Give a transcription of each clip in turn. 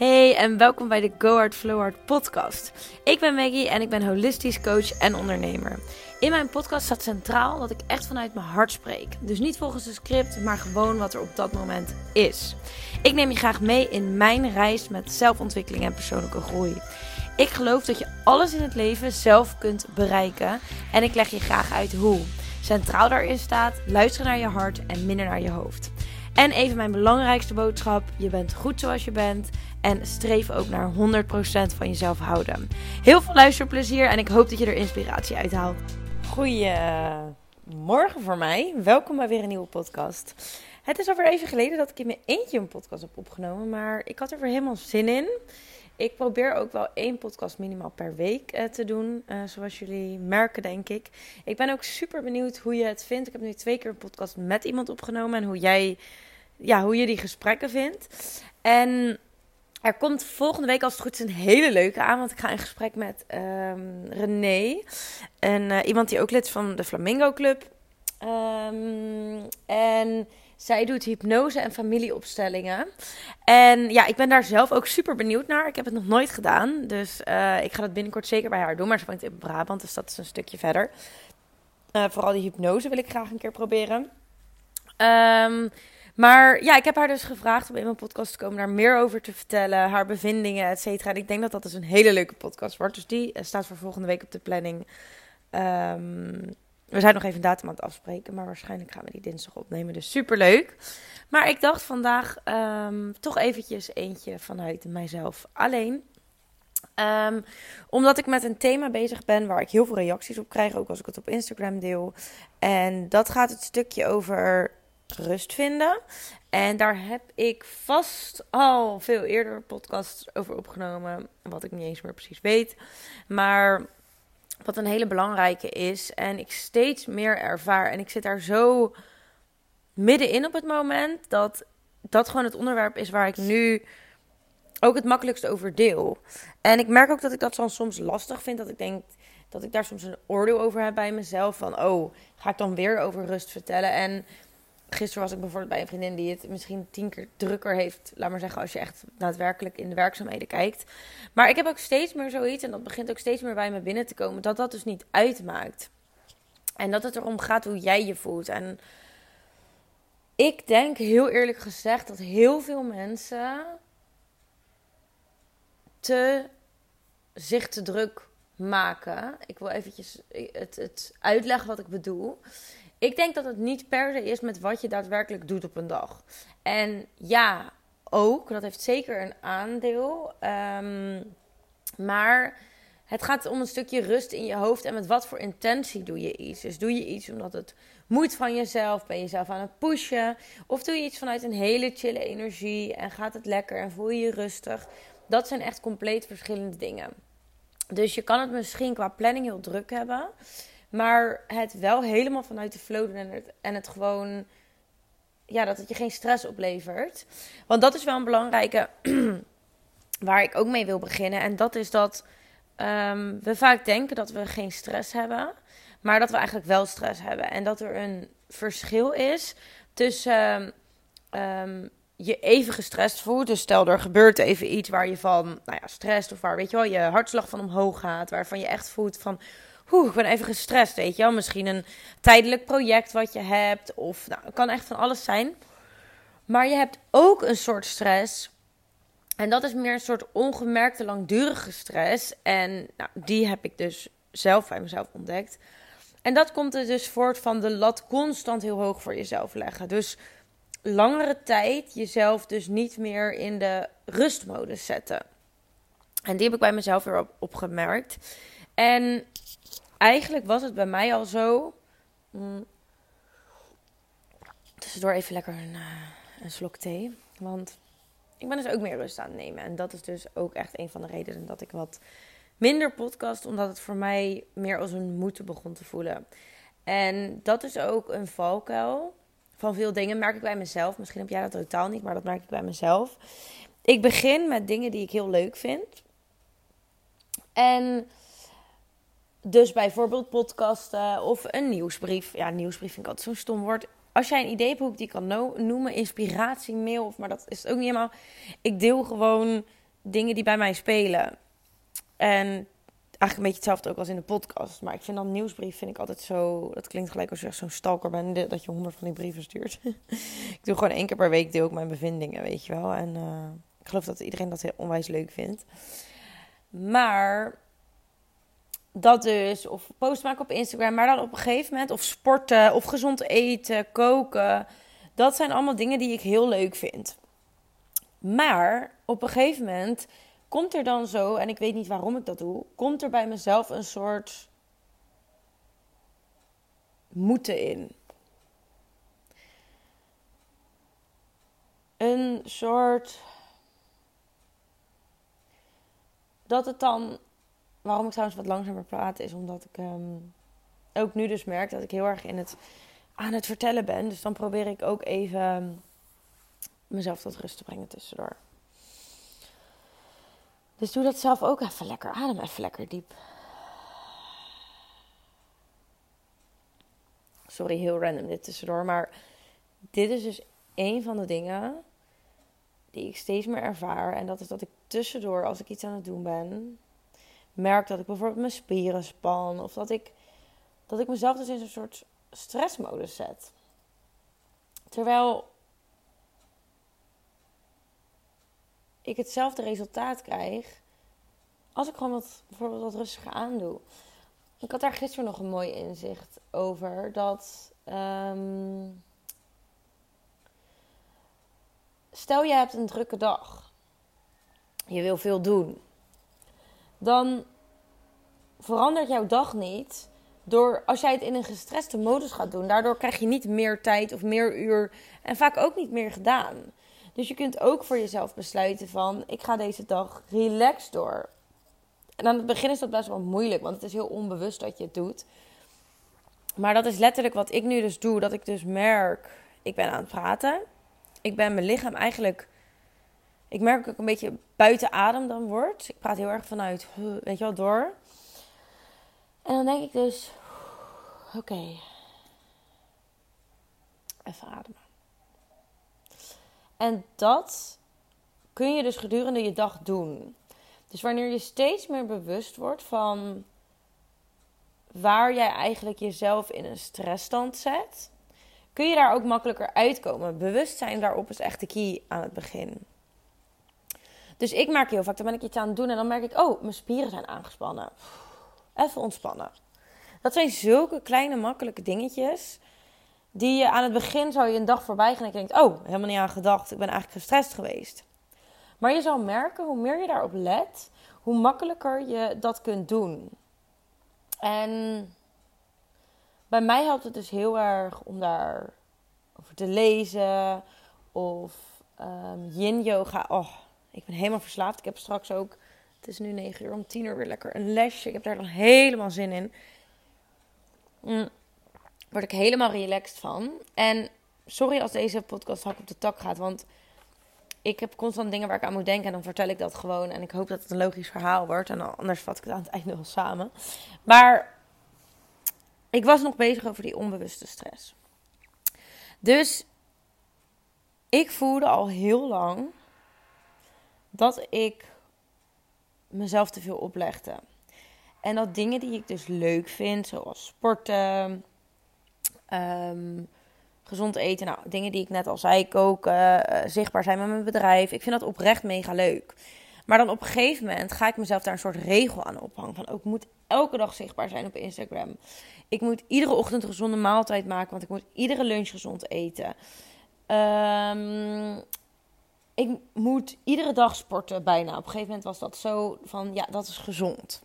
Hey en welkom bij de Go Hard Flow Hard podcast. Ik ben Maggie en ik ben holistisch coach en ondernemer. In mijn podcast staat centraal dat ik echt vanuit mijn hart spreek. Dus niet volgens een script, maar gewoon wat er op dat moment is. Ik neem je graag mee in mijn reis met zelfontwikkeling en persoonlijke groei. Ik geloof dat je alles in het leven zelf kunt bereiken en ik leg je graag uit hoe. Centraal daarin staat luisteren naar je hart en minder naar je hoofd. En even mijn belangrijkste boodschap: je bent goed zoals je bent. En streef ook naar 100% van jezelf houden. Heel veel luisterplezier en ik hoop dat je er inspiratie uit haalt. Goedemorgen voor mij. Welkom bij weer een nieuwe podcast. Het is alweer even geleden dat ik in mijn eentje een podcast heb opgenomen. Maar ik had er weer helemaal zin in. Ik probeer ook wel één podcast minimaal per week uh, te doen. Uh, zoals jullie merken, denk ik. Ik ben ook super benieuwd hoe je het vindt. Ik heb nu twee keer een podcast met iemand opgenomen. En hoe jij, ja, hoe je die gesprekken vindt. En er komt volgende week als het goed is een hele leuke aan. Want ik ga in gesprek met um, René. En uh, iemand die ook lid is van de Flamingo Club. Um, en zij doet hypnose en familieopstellingen. En ja, ik ben daar zelf ook super benieuwd naar. Ik heb het nog nooit gedaan. Dus uh, ik ga dat binnenkort zeker bij haar doen. Maar ze woont in Brabant, dus dat is een stukje verder. Uh, vooral die hypnose wil ik graag een keer proberen. Um, maar ja, ik heb haar dus gevraagd om in mijn podcast te komen, daar meer over te vertellen, haar bevindingen, et cetera. En ik denk dat dat dus een hele leuke podcast wordt. Dus die staat voor volgende week op de planning. Um, we zijn nog even een datum aan het afspreken, maar waarschijnlijk gaan we die dinsdag opnemen. Dus super leuk. Maar ik dacht vandaag um, toch eventjes eentje vanuit mijzelf alleen. Um, omdat ik met een thema bezig ben waar ik heel veel reacties op krijg, ook als ik het op Instagram deel. En dat gaat het stukje over rust vinden. En daar heb ik vast al veel eerder podcasts over opgenomen. Wat ik niet eens meer precies weet. Maar wat een hele belangrijke is. En ik steeds meer ervaar. En ik zit daar zo middenin op het moment. Dat dat gewoon het onderwerp is waar ik nu ook het makkelijkst over deel. En ik merk ook dat ik dat dan soms lastig vind. Dat ik denk dat ik daar soms een oordeel over heb bij mezelf. Van, oh, ga ik dan weer over rust vertellen? En gisteren was ik bijvoorbeeld bij een vriendin die het misschien tien keer drukker heeft. Laat maar zeggen, als je echt daadwerkelijk in de werkzaamheden kijkt. Maar ik heb ook steeds meer zoiets, en dat begint ook steeds meer bij me binnen te komen, dat dat dus niet uitmaakt. En dat het erom gaat hoe jij je voelt. En ik denk heel eerlijk gezegd dat heel veel mensen te zich te druk maken. Ik wil eventjes het, het uitleggen wat ik bedoel. Ik denk dat het niet per se is met wat je daadwerkelijk doet op een dag. En ja, ook, dat heeft zeker een aandeel. Um, maar het gaat om een stukje rust in je hoofd en met wat voor intentie doe je iets. Dus doe je iets omdat het moet van jezelf, ben je jezelf aan het pushen. Of doe je iets vanuit een hele chille energie en gaat het lekker en voel je je rustig. Dat zijn echt compleet verschillende dingen. Dus je kan het misschien qua planning heel druk hebben. Maar het wel helemaal vanuit de flow doen en het, en het gewoon. Ja, dat het je geen stress oplevert. Want dat is wel een belangrijke. waar ik ook mee wil beginnen. En dat is dat um, we vaak denken dat we geen stress hebben. Maar dat we eigenlijk wel stress hebben. En dat er een verschil is tussen. Um, je even gestrest voelt. Dus stel er gebeurt even iets waar je van nou ja, stress of waar weet je wel, je hartslag van omhoog gaat. Waarvan je echt voelt van Oeh, ik ben even gestrest, weet je wel. Misschien een tijdelijk project wat je hebt. Of nou, het kan echt van alles zijn. Maar je hebt ook een soort stress. En dat is meer een soort ongemerkte langdurige stress. En nou, die heb ik dus zelf bij mezelf ontdekt. En dat komt er dus voort van de lat constant heel hoog voor jezelf leggen. Dus langere tijd jezelf dus niet meer in de rustmodus zetten. En die heb ik bij mezelf weer op, opgemerkt. En eigenlijk was het bij mij al zo. Mm, tussendoor even lekker een, uh, een slok thee. Want ik ben dus ook meer rust aan het nemen. En dat is dus ook echt een van de redenen dat ik wat minder podcast. Omdat het voor mij meer als een moeten begon te voelen. En dat is ook een valkuil van veel dingen. Merk ik bij mezelf. Misschien heb jij dat totaal niet, maar dat merk ik bij mezelf. Ik begin met dingen die ik heel leuk vind. En dus bijvoorbeeld podcasten of een nieuwsbrief. Ja, nieuwsbrief vind ik altijd zo'n stom woord. Als jij een idee hebt die ik kan noemen, inspiratie, mail, of, maar dat is ook niet helemaal. Ik deel gewoon dingen die bij mij spelen. En eigenlijk een beetje hetzelfde ook als in de podcast. Maar ik vind dan nieuwsbrief vind ik altijd zo... Dat klinkt gelijk als je echt zo'n stalker bent. Dat je honderd van die brieven stuurt. ik doe gewoon één keer per week deel ik mijn bevindingen, weet je wel. En uh, ik geloof dat iedereen dat heel onwijs leuk vindt. Maar dat dus. Of post maken op Instagram. Maar dan op een gegeven moment. Of sporten. Of gezond eten. Koken. Dat zijn allemaal dingen die ik heel leuk vind. Maar op een gegeven moment komt er dan zo, en ik weet niet waarom ik dat doe, komt er bij mezelf een soort moeten in. Een soort. Dat het dan. Waarom ik trouwens wat langzamer praat, is omdat ik ehm, ook nu dus merk dat ik heel erg in het, aan het vertellen ben. Dus dan probeer ik ook even mezelf tot rust te brengen tussendoor. Dus doe dat zelf ook even lekker. Adem even lekker diep. Sorry, heel random dit tussendoor. Maar dit is dus een van de dingen die ik steeds meer ervaar. En dat is dat ik tussendoor, als ik iets aan het doen ben, merk dat ik bijvoorbeeld mijn spieren span. Of dat ik, dat ik mezelf dus in een soort stressmodus zet. Terwijl ik hetzelfde resultaat krijg als ik gewoon wat, bijvoorbeeld wat rustiger aandoe. Ik had daar gisteren nog een mooi inzicht over. Dat. Ehm, stel je hebt een drukke dag. Je wil veel doen. Dan verandert jouw dag niet door als jij het in een gestreste modus gaat doen. Daardoor krijg je niet meer tijd of meer uur en vaak ook niet meer gedaan. Dus je kunt ook voor jezelf besluiten van ik ga deze dag relaxed door. En aan het begin is dat best wel moeilijk, want het is heel onbewust dat je het doet. Maar dat is letterlijk wat ik nu dus doe. Dat ik dus merk, ik ben aan het praten. Ik ben mijn lichaam eigenlijk... Ik merk ik een beetje buiten adem dan word. Ik praat heel erg vanuit, weet je wel, door. En dan denk ik dus, oké, even ademen. En dat kun je dus gedurende je dag doen. Dus wanneer je steeds meer bewust wordt van waar jij eigenlijk jezelf in een stressstand zet, kun je daar ook makkelijker uitkomen. Bewustzijn daarop is echt de key aan het begin. Dus ik merk heel vaak, dan ben ik iets aan het doen en dan merk ik, oh, mijn spieren zijn aangespannen. Even ontspannen. Dat zijn zulke kleine, makkelijke dingetjes. Die je aan het begin zou je een dag voorbij gaan en denkt, oh, helemaal niet aan gedacht. Ik ben eigenlijk gestrest geweest. Maar je zal merken, hoe meer je daarop let, hoe makkelijker je dat kunt doen. En bij mij helpt het dus heel erg om daar over te lezen. Of um, yin yoga. Oh, ik ben helemaal verslaafd. Ik heb straks ook, het is nu 9 uur, om 10 uur weer lekker een lesje. Ik heb daar dan helemaal zin in. Mm, word ik helemaal relaxed van. En sorry als deze podcast hak op de tak gaat, want ik heb constant dingen waar ik aan moet denken en dan vertel ik dat gewoon. En ik hoop dat het een logisch verhaal wordt. En anders vat ik het aan het einde wel samen. Maar ik was nog bezig over die onbewuste stress. Dus ik voelde al heel lang dat ik mezelf te veel oplegde. En dat dingen die ik dus leuk vind, zoals sporten, um, gezond eten. Nou, dingen die ik net al zei, koken, uh, zichtbaar zijn met mijn bedrijf. Ik vind dat oprecht mega leuk. Maar dan op een gegeven moment ga ik mezelf daar een soort regel aan ophangen. Van ook moet elke dag zichtbaar zijn op Instagram. Ik moet iedere ochtend een gezonde maaltijd maken, want ik moet iedere lunch gezond eten. Um, ik moet iedere dag sporten bijna. Op een gegeven moment was dat zo van, ja, dat is gezond.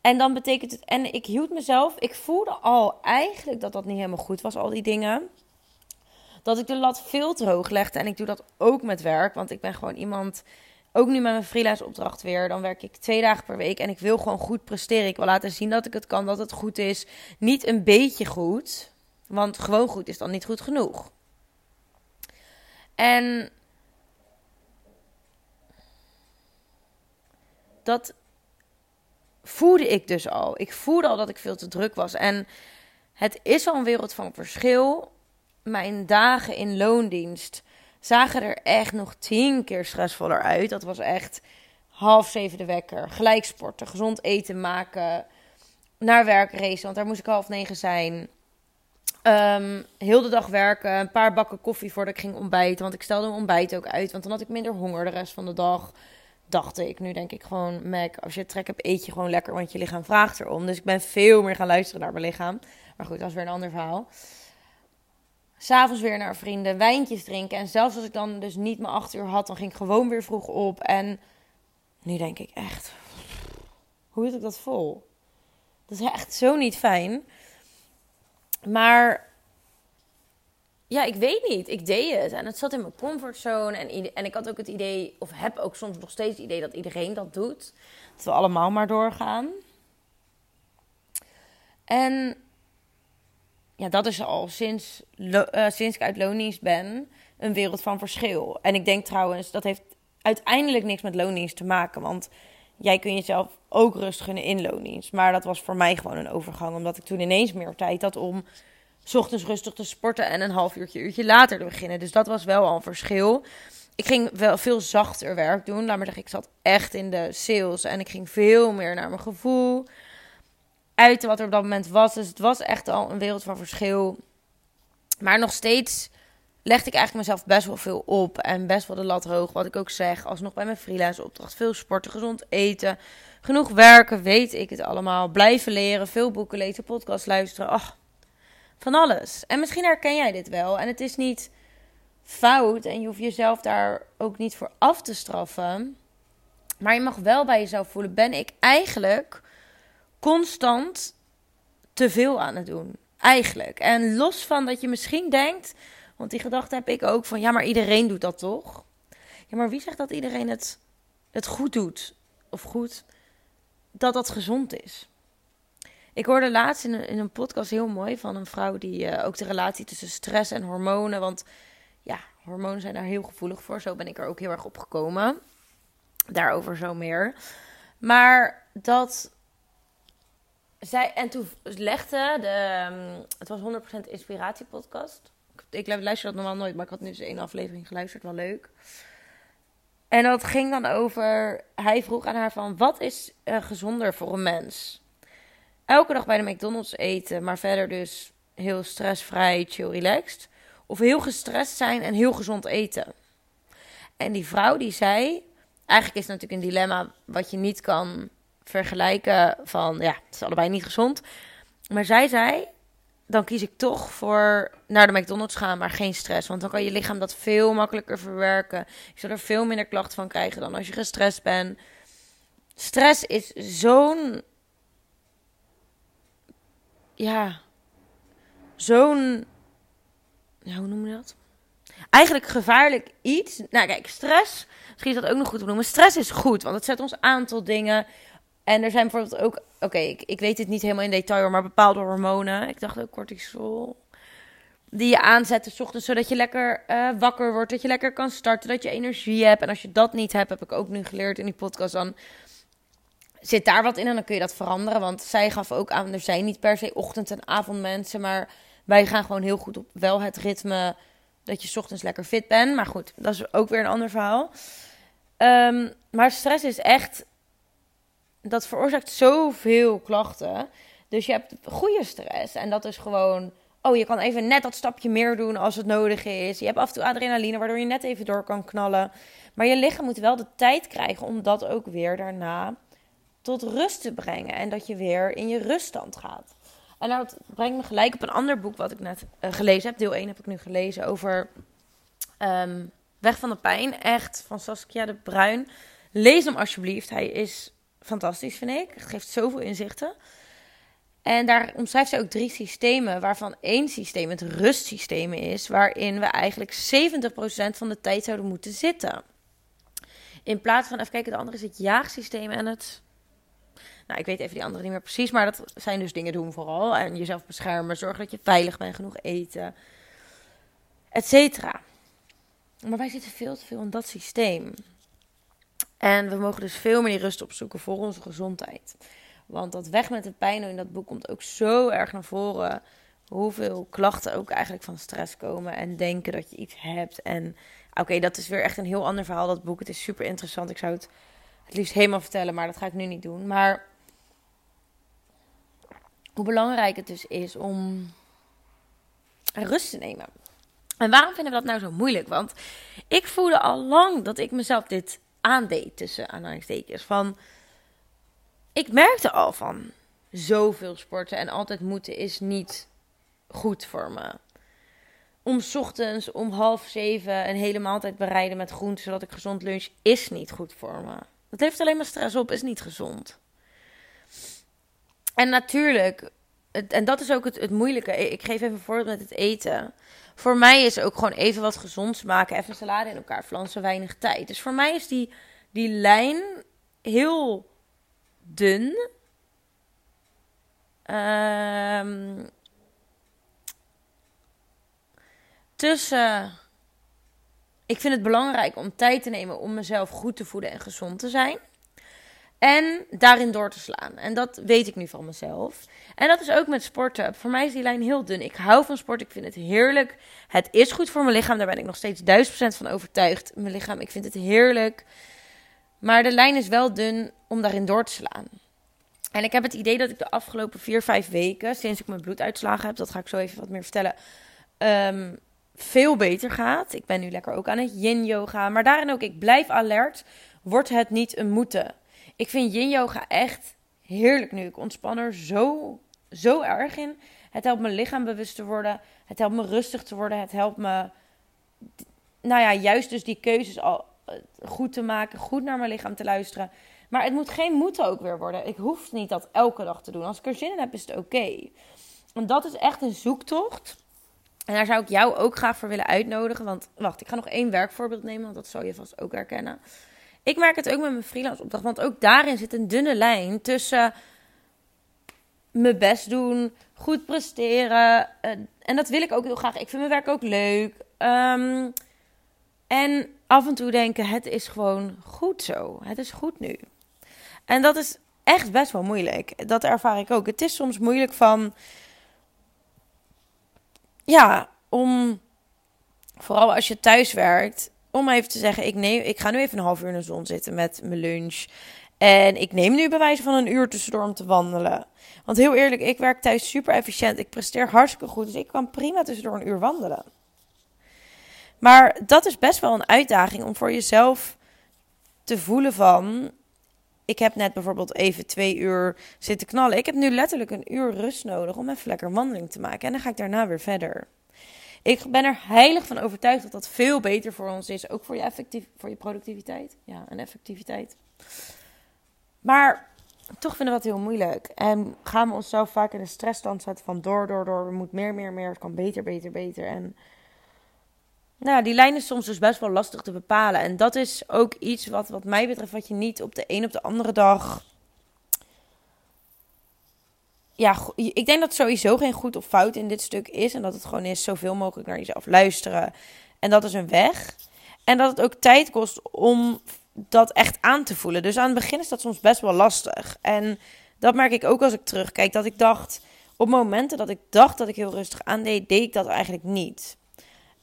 En dan betekent het, en ik hield mezelf, ik voelde al eigenlijk dat dat niet helemaal goed was, al die dingen dat ik de lat veel te hoog legde. En ik doe dat ook met werk, want ik ben gewoon iemand. Ook nu met mijn freelance opdracht weer. Dan werk ik twee dagen per week en ik wil gewoon goed presteren. Ik wil laten zien dat ik het kan, dat het goed is. Niet een beetje goed, want gewoon goed is dan niet goed genoeg. En dat voelde ik dus al. Ik voelde al dat ik veel te druk was. En het is al een wereld van verschil mijn dagen in loondienst zagen er echt nog tien keer stressvoller uit. Dat was echt half zeven de wekker, gelijk sporten, gezond eten maken, naar werk racen, want daar moest ik half negen zijn. Ehm, heel de dag werken, een paar bakken koffie voordat ik ging ontbijten. Want ik stelde mijn ontbijt ook uit, want dan had ik minder honger de rest van de dag. Dacht ik. Nu denk ik gewoon, Mac, als je trek hebt, eet je gewoon lekker, want je lichaam vraagt erom. Dus ik ben veel meer gaan luisteren naar mijn lichaam. Maar goed, dat is weer een ander verhaal. S'avonds weer naar vrienden, wijntjes drinken. En zelfs als ik dan dus niet mijn acht uur had, dan ging ik gewoon weer vroeg op. En nu denk ik echt, hoe hield ik dat vol? Dat is echt zo niet fijn. Maar ja, ik weet niet. Ik deed het. En het zat in mijn comfortzone. En, en ik had ook het idee, of heb ook soms nog steeds het idee dat iedereen dat doet. Dat we allemaal maar doorgaan. En ja, dat is al sinds, uh, sinds ik uit loondienst ben een wereld van verschil. En ik denk trouwens, dat heeft uiteindelijk niks met loondienst te maken. Want jij kun jezelf ook rust gunnen in loondienst. Maar dat was voor mij gewoon een overgang. Omdat ik toen ineens meer tijd had om s ochtends rustig te sporten en een half uurtje, uurtje later te beginnen. Dus dat was wel al een verschil. Ik ging wel veel zachter werk doen. Laat maar zeggen, ik zat echt in de sales. En ik ging veel meer naar mijn gevoel. Uiten wat er op dat moment was. Dus het was echt al een wereld van verschil. Maar nog steeds legde ik eigenlijk mezelf best wel veel op. En best wel de lat hoog. Wat ik ook zeg. Alsnog bij mijn freelance opdracht. Veel sporten, gezond eten. Genoeg werken, weet ik het allemaal. Blijven leren, veel boeken lezen, podcast luisteren. Ach, van alles. En misschien herken jij dit wel. En het is niet fout. En je hoeft jezelf daar ook niet voor af te straffen. Maar je mag wel bij jezelf voelen: ben ik eigenlijk constant te veel aan het doen? Eigenlijk. En los van dat je misschien denkt want die gedachte heb ik ook van ja, maar iedereen doet dat toch? Ja, maar wie zegt dat iedereen het, het goed doet? Of goed, dat dat gezond is? Ik hoorde laatst in een, podcast heel mooi van een vrouw die uh, ook de relatie tussen stress en hormonen. Want ja, hormonen zijn daar heel gevoelig voor. Zo ben ik er ook heel erg op gekomen. Daarover zo meer. Maar dat zij. En toen legde de. Ehm, het was 100% inspiratiepodcast ik luister dat normaal nooit, maar ik had nu eens één aflevering geluisterd, wel leuk. En dat ging dan over, hij vroeg aan haar van, wat is uh, gezonder voor een mens? Elke dag bij de McDonald's eten, maar verder dus heel stressvrij, chill, relaxed. Of heel gestrest zijn en heel gezond eten. En die vrouw die zei, eigenlijk is het natuurlijk een dilemma wat je niet kan vergelijken van, ja, het is allebei niet gezond. Maar zij zei, dan kies ik toch voor naar de McDonald's gaan, maar geen stress. Want dan kan je lichaam dat veel makkelijker verwerken. Je zal er veel minder klachten van krijgen dan als je gestrest bent. Stress is zo'n. Ja. Zo'n. Ja, hoe noem je dat? Eigenlijk gevaarlijk iets. Nou, kijk, stress. Misschien is dat ook nog goed te noemen. Stress is goed, want het zet ons aan tot dingen. En er zijn bijvoorbeeld ook, oké, ik, ik weet het niet helemaal in detail, maar bepaalde hormonen. Ik dacht ook cortisol. Die je aanzetten s ochtends, zodat je lekker uh, wakker wordt, dat je lekker kan starten, dat je energie hebt. En als je dat niet hebt, heb ik ook nu geleerd in die podcast, dan zit daar wat in en dan kun je dat veranderen. Want zij gaf ook aan, er zijn niet per se ochtend- en avondmensen, maar wij gaan gewoon heel goed op wel het ritme dat je ochtends lekker fit bent. Maar goed, dat is ook weer een ander verhaal. Um, maar stress is echt dat veroorzaakt zoveel klachten. Dus je hebt goede stress. En dat is gewoon. Oh, je kan even net dat stapje meer doen als het nodig is. Je hebt af en toe adrenaline, waardoor je net even door kan knallen. Maar je lichaam moet wel de tijd krijgen om dat ook weer daarna tot rust te brengen. En dat je weer in je ruststand gaat. En dat brengt me gelijk op een ander boek wat ik net uh, gelezen heb. Deel 1 heb ik nu gelezen over um, Weg van de Pijn. Echt, van Saskia de Bruin. Lees hem alsjeblieft. Hij is fantastisch, vind ik. Het geeft zoveel inzichten. En daar omschrijft ze ook drie systemen, waarvan één systeem het rustsysteem is, waarin we eigenlijk 70% van de tijd zouden moeten zitten. In plaats van, even kijken, de andere is het jaagsysteem en het. Nou, ik weet even die andere niet meer precies, maar dat zijn dus dingen doen vooral. En jezelf beschermen, zorgen dat je veilig bent, genoeg eten, et cetera. Maar wij zitten veel te veel in dat systeem. En we mogen dus veel meer rust opzoeken voor onze gezondheid. Want dat weg met de pijn in dat boek komt ook zo erg naar voren. Hoeveel klachten ook eigenlijk van stress komen. En denken dat je iets hebt. En oké, dat is weer echt een heel ander verhaal, dat boek. Het is super interessant. Ik zou het het liefst helemaal vertellen, maar dat ga ik nu niet doen. Maar hoe belangrijk het dus is om rust te nemen. En waarom vinden we dat nou zo moeilijk? Want ik voelde al lang dat ik mezelf dit aandeed tussen aanhalingstekens. Van, ik merkte al van zoveel sporten en altijd moeten is niet goed voor me. Om ochtends om half zeven een hele maaltijd bereiden met groenten zodat ik gezond lunch is niet goed voor me. Dat heeft alleen maar stress op, is niet gezond. En natuurlijk, en dat is ook het, het moeilijke. Ik geef even een voorbeeld met het eten. Voor mij is ook gewoon even wat gezonds maken, even salade in elkaar flansen, weinig tijd. Dus voor mij is die, die lijn heel dun. Um, tussen. Ik vind het belangrijk om tijd te nemen om mezelf goed te voeden en gezond te zijn. En daarin door te slaan. En dat weet ik nu van mezelf. En dat is ook met sporten. Voor mij is die lijn heel dun. Ik hou van sport. Ik vind het heerlijk. Het is goed voor mijn lichaam. Daar ben ik nog steeds duizend procent van overtuigd. Mijn lichaam, ik vind het heerlijk. Maar de lijn is wel dun om daarin door te slaan. En ik heb het idee dat ik de afgelopen vier, vijf weken, sinds ik mijn bloeduitslagen heb, dat ga ik zo even wat meer vertellen, um, veel beter gaat. Ik ben nu lekker ook aan het yin yoga. Maar daarin ook, ik blijf alert. Wordt het niet een moeten? Ik vind yin yoga echt heerlijk nu. Ik ontspan er zo, zo erg in. Het helpt mijn lichaam bewust te worden. Het helpt me rustig te worden. Het helpt me, nou ja, juist dus die keuzes al eh, goed te maken. Goed naar mijn lichaam te luisteren. Maar het moet geen moeten ook weer worden. Ik hoef niet dat elke dag te doen. Als ik er zin in heb, is het oké. En dat is echt een zoektocht. En daar zou ik jou ook graag voor willen uitnodigen. Want wacht, ik ga nog één werkvoorbeeld nemen, want dat zou je vast ook herkennen. Ik merk het ook met mijn freelance opdracht, want ook daarin zit een dunne lijn tussen mijn best doen, goed presteren. Uh, en dat wil ik ook heel graag. Ik vind mijn werk ook leuk. Um, en af en toe denken, het is gewoon goed zo. Het is goed nu. En dat is echt best wel moeilijk. Dat ervaar ik ook. Het is soms moeilijk van ja, om vooral als je thuis werkt, om even te zeggen: ik, neem, ik ga nu even een half uur in de zon zitten met mijn lunch. En ik neem nu bij wijze van een uur tussendoor om te wandelen. Want heel eerlijk, ik werk thuis super efficiënt. Ik presteer hartstikke goed. Dus ik kan prima tussendoor een uur wandelen. Maar dat is best wel een uitdaging om voor jezelf te voelen van... Ik heb net bijvoorbeeld even twee uur zitten knallen. Ik heb nu letterlijk een uur rust nodig om even lekker wandeling te maken. En dan ga ik daarna weer verder. Ik ben er heilig van overtuigd dat dat veel beter voor ons is. Ook voor je, effectief, voor je productiviteit. Ja, en effectiviteit. Maar toch vinden we dat heel moeilijk. En gaan we onszelf vaak in een stressstand zetten van door, door, door. We moeten meer, meer, meer. Het kan beter, beter, beter. En nou, die lijn is soms dus best wel lastig te bepalen. En dat is ook iets wat, wat mij betreft, wat je niet op de een op de andere dag. Ja, ik denk dat sowieso geen goed of fout in dit stuk is. En dat het gewoon is zoveel mogelijk naar jezelf luisteren. En dat is een weg. En dat het ook tijd kost om dat echt aan te voelen. Dus aan het begin is dat soms best wel lastig. En dat merk ik ook als ik terugkijk. Dat ik dacht, op momenten dat ik dacht dat ik heel rustig aandeed, deed ik dat eigenlijk niet.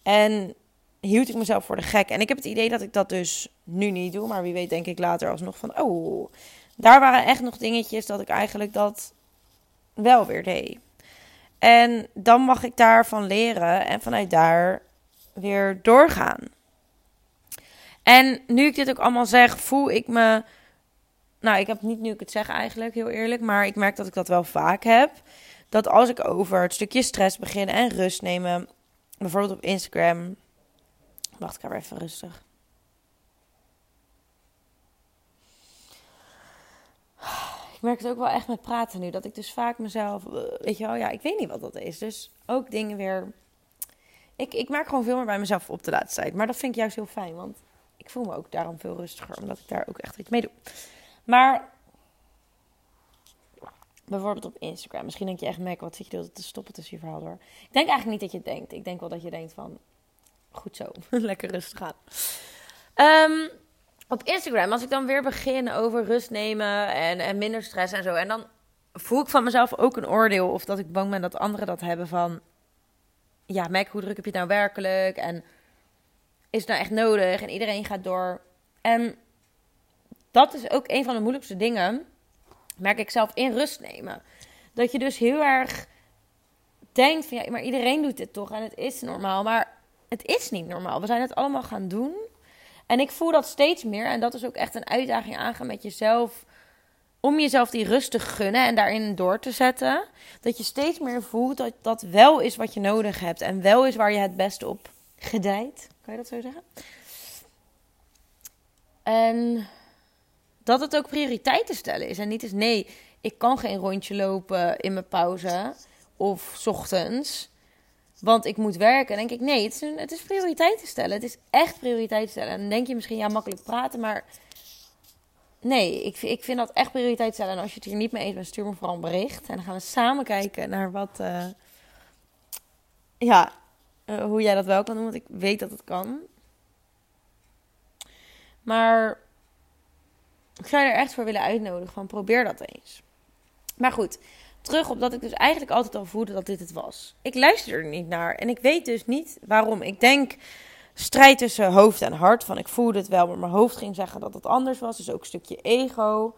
En hield ik mezelf voor de gek. En ik heb het idee dat ik dat dus nu niet doe. Maar wie weet denk ik later alsnog van... Oh, daar waren echt nog dingetjes dat ik eigenlijk dat wel weer deed. En dan mag ik daarvan leren en vanuit daar weer doorgaan. En nu ik dit ook allemaal zeg, voel ik me. Nou, ik heb niet nu ik het zeg eigenlijk, heel eerlijk. Maar ik merk dat ik dat wel vaak heb. Dat als ik over het stukje stress begin en rust nemen. Bijvoorbeeld op Instagram. Wacht, ik ga even rustig. Ik merk het ook wel echt met praten nu. Dat ik dus vaak mezelf. Eh, weet je wel, ja, ik weet niet wat dat is. Dus ook dingen weer. Ik, ik merk gewoon veel meer bij mezelf op de laatste tijd. Maar dat vind ik juist heel fijn. Want ik voel me ook daarom veel rustiger. Omdat ik daar ook echt iets mee doe. Maar. Bijvoorbeeld op Instagram. Misschien denk je echt, Mac, wat zit je te stoppen tussen je verhaal door. Ik denk eigenlijk niet dat je het denkt. Ik denk wel dat je denkt van, Goed zo. Lekker rustig aan. Um, op Instagram, als ik dan weer begin over rust nemen en, en minder stress en zo. En dan voel ik van mezelf ook een oordeel. Of dat ik bang ben dat anderen dat hebben van... Ja, Mac, hoe druk heb je het nou werkelijk? En is het nou echt nodig? En iedereen gaat door. En dat is ook een van de moeilijkste dingen, merk ik zelf, in rust nemen. Dat je dus heel erg denkt van ja, maar iedereen doet dit toch en het is normaal. Maar het is niet normaal. We zijn het allemaal gaan doen. En ik voel dat steeds meer. En dat is ook echt een uitdaging aangaan met jezelf. Om jezelf die rust te gunnen en daarin door te zetten. Dat je steeds meer voelt dat dat wel is wat je nodig hebt. En wel is waar je het beste op gedijt. Kan je dat zo zeggen? En dat het ook prioriteiten stellen is. En niet is nee, ik kan geen rondje lopen in mijn pauze of 's ochtends. Want ik moet werken. En denk ik, nee, het is, een, het is prioriteiten stellen. Het is echt prioriteiten stellen. En dan denk je misschien, ja, makkelijk praten, maar nee, ik, ik vind dat echt prioriteit stellen. En als je het hier niet mee eens bent, stuur me vooral een bericht. En dan gaan we samen kijken naar wat, uh, ja, uh, hoe jij dat wel kan doen. Want ik weet dat het kan. Maar ik zou je er echt voor willen uitnodigen van probeer dat eens. Maar goed, terug op dat ik dus eigenlijk altijd al voelde dat dit het was. Ik luister er niet naar en ik weet dus niet waarom. Ik denk strijd tussen hoofd en hart. Van ik voelde het wel, maar mijn hoofd ging zeggen dat het anders was. Dus ook een stukje ego.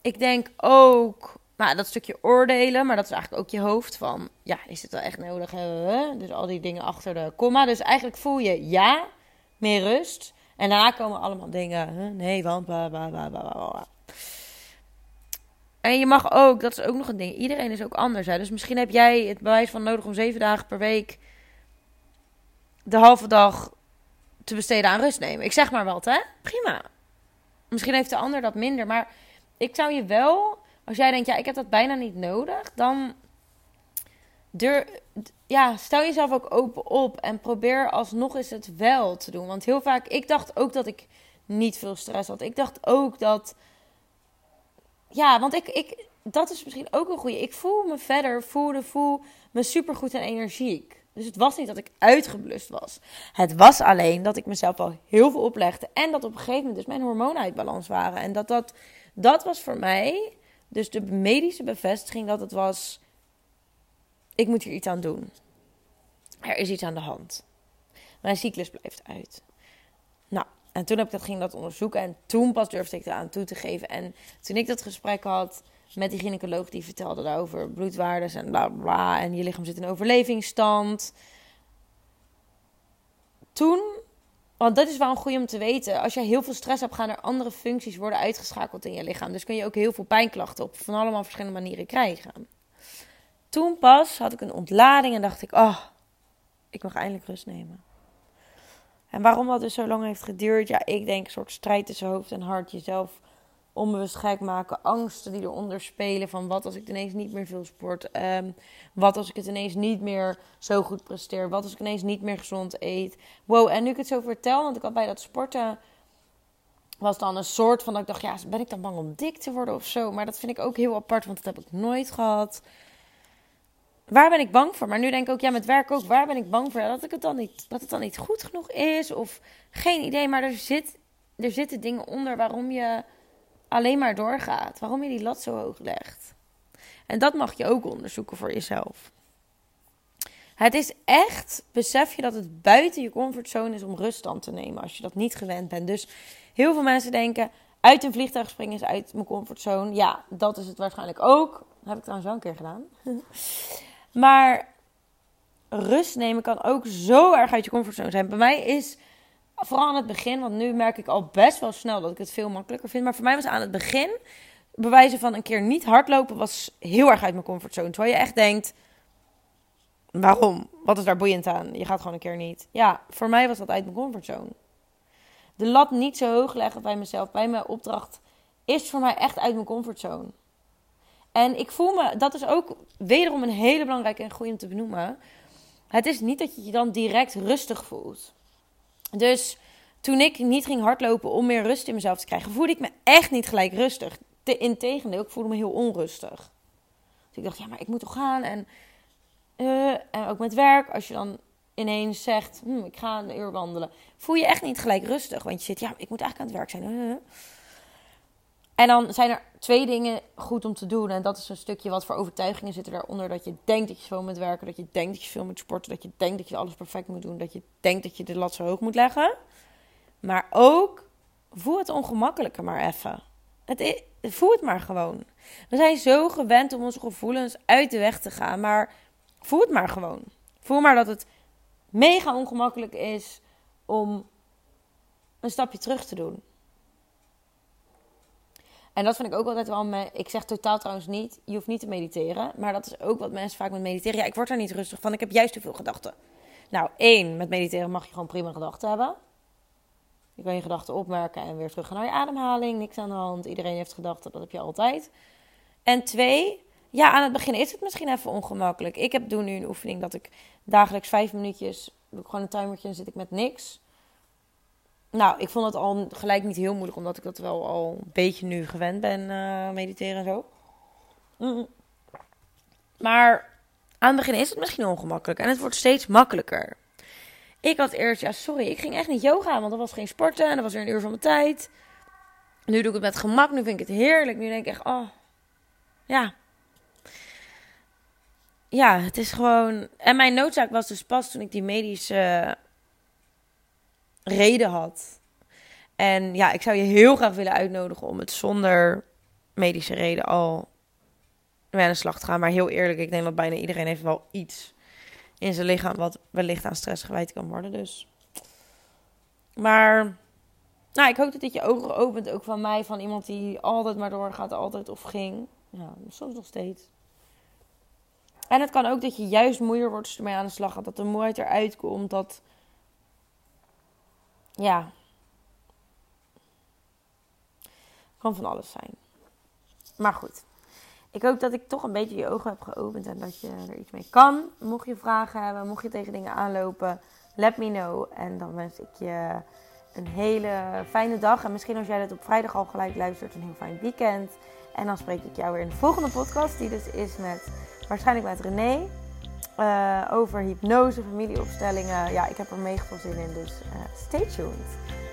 Ik denk ook, maar dat stukje oordelen, maar dat is eigenlijk ook je hoofd van, ja, is het wel echt nodig? Dus al die dingen achter de komma. Dus eigenlijk voel je ja, meer rust. En daarna komen allemaal dingen, nee, want bla bla bla bla bla. En je mag ook, dat is ook nog een ding. Iedereen is ook anders. Hè? Dus misschien heb jij het bewijs van nodig om zeven dagen per week de halve dag te besteden aan rust nemen. Ik zeg maar wat, hè? Prima. Misschien heeft de ander dat minder. Maar ik zou je wel, als jij denkt, ja, ik heb dat bijna niet nodig, dan ja, stel jezelf ook open op en probeer alsnog eens het wel te doen. Want heel vaak, ik dacht ook dat ik niet veel stress had. Ik dacht ook dat ja, want ik, ik, dat is misschien ook een goede. Ik voel me verder, voelde, voel me supergoed en energiek. Dus het was niet dat ik uitgeblust was. Het was alleen dat ik mezelf al heel veel oplegde. En dat op een gegeven moment dus mijn hormonen waren. En dat, dat, dat was voor mij dus de medische bevestiging dat het was... Ik moet hier iets aan doen. Er is iets aan de hand. Mijn cyclus blijft uit. Nou, en toen heb ik dat, ging dat onderzoeken. En toen pas durfde ik eraan toe te geven. En toen ik dat gesprek had met die gynaecoloog, die vertelde daarover bloedwaardes en bla bla. En je lichaam zit in overlevingsstand. Toen, want dat is wel een goede om te weten. Als je heel veel stress hebt, gaan er andere functies worden uitgeschakeld in je lichaam. Dus kun je ook heel veel pijnklachten op van allemaal verschillende manieren krijgen. Toen pas had ik een ontlading en dacht ik, oh, ik mag eindelijk rust nemen. En waarom dat dus zo lang heeft geduurd, ja, ik denk een soort strijd tussen hoofd en hart. Jezelf onbewust gek maken, angsten die eronder spelen. Van wat als ik ineens niet meer veel sport? Um, wat als ik het ineens niet meer zo goed presteer? Wat als ik ineens niet meer gezond eet? Wow, en nu ik het zo vertel, want ik had bij dat sporten was dan een soort van dat ik dacht, ja, ben ik dan bang om dik te worden of zo? Maar dat vind ik ook heel apart, want dat heb ik nooit gehad waar ben ik bang voor? Maar nu denk ik ook, ja, met werk ook, waar ben ik bang voor? Dat, ik het, dan niet, dat het dan niet goed genoeg is of geen idee. Maar er, zit, er zitten dingen onder waarom je alleen maar doorgaat. Waarom je die lat zo hoog legt. En dat mag je ook onderzoeken voor jezelf. Het is echt, besef je dat het buiten je comfortzone is om rust aan te nemen als je dat niet gewend bent. Dus heel veel mensen denken, uit een vliegtuig springen is uit mijn comfortzone. Ja, dat is het waarschijnlijk ook. Heb ik trouwens wel een keer gedaan. Maar rust nemen kan ook zo erg uit je comfortzone zijn. Bij mij is vooral aan het begin, want nu merk ik al best wel snel dat ik het veel makkelijker vind. Maar voor mij was aan het begin bewijzen van een keer niet hardlopen was heel erg uit mijn comfortzone. Terwijl je echt denkt, waarom? Wat is daar boeiend aan? Je gaat gewoon een keer niet. Ja, voor mij was dat uit mijn comfortzone. De lat niet zo hoog leggen bij mezelf, bij mijn opdracht, is voor mij echt uit mijn comfortzone. En ik voel me, dat is ook wederom een hele belangrijke en goede om te benoemen. Het is niet dat je je dan direct rustig voelt. Dus toen ik niet ging hardlopen om meer rust in mezelf te krijgen, voelde ik me echt niet gelijk rustig. Integendeel, ik voelde me heel onrustig. Dus ik dacht, ja, maar ik moet toch gaan. En, uh, en ook met werk, als je dan ineens zegt, hm, ik ga een uur wandelen, voel je echt niet gelijk rustig. Want je zit, ja, ik moet eigenlijk aan het werk zijn. Uh. En dan zijn er twee dingen goed om te doen. En dat is een stukje wat voor overtuigingen zitten daaronder. Dat je denkt dat je veel moet werken. Dat je denkt dat je veel moet sporten. Dat je denkt dat je alles perfect moet doen. Dat je denkt dat je de lat zo hoog moet leggen. Maar ook voel het ongemakkelijke maar even. Het, voel het maar gewoon. We zijn zo gewend om onze gevoelens uit de weg te gaan, maar voel het maar gewoon. Voel maar dat het mega ongemakkelijk is om een stapje terug te doen. En dat vind ik ook altijd wel. Me ik zeg totaal trouwens niet, je hoeft niet te mediteren. Maar dat is ook wat mensen vaak met mediteren. Ja, ik word daar niet rustig van. Ik heb juist te veel gedachten. Nou, één, met mediteren mag je gewoon prima gedachten hebben. Je kan je gedachten opmerken en weer terug gaan naar je ademhaling. Niks aan de hand. Iedereen heeft gedachten, dat heb je altijd. En twee, ja, aan het begin is het misschien even ongemakkelijk. Ik heb doe nu een oefening dat ik dagelijks vijf minuutjes, doe ik gewoon een timertje en zit ik met niks. Nou, ik vond het al gelijk niet heel moeilijk, omdat ik dat wel al een beetje nu gewend ben, uh, mediteren en zo. Maar aan het begin is het misschien ongemakkelijk en het wordt steeds makkelijker. Ik had eerst, ja sorry, ik ging echt niet yoga, want dat was geen sporten en dat was weer een uur van mijn tijd. Nu doe ik het met gemak, nu vind ik het heerlijk. Nu denk ik echt, oh, ja. Ja, het is gewoon... En mijn noodzaak was dus pas toen ik die medische reden had. En ja, ik zou je heel graag willen uitnodigen om het zonder medische reden al mee aan de slag te gaan. Maar heel eerlijk, ik denk dat bijna iedereen heeft wel iets in zijn lichaam wat wellicht aan stress gewijd kan worden. Dus. Maar nou, ik hoop dat dit je ogen opent, ook van mij, van iemand die altijd maar doorgaat, altijd of ging. Soms nog steeds. En het kan ook dat je juist moeier wordt als je ermee aan de slag gaat. Dat de moeite eruit komt. Dat ja. Kan van alles zijn. Maar goed. Ik hoop dat ik toch een beetje je ogen heb geopend en dat je er iets mee kan. Mocht je vragen hebben, mocht je tegen dingen aanlopen, let me know. En dan wens ik je een hele fijne dag. En misschien als jij dit op vrijdag al gelijk luistert, een heel fijn weekend. En dan spreek ik jou weer in de volgende podcast, die dus is met waarschijnlijk met René. Uh, over hypnose, familieopstellingen. Ja, ik heb er mega veel zin in, dus uh, stay tuned.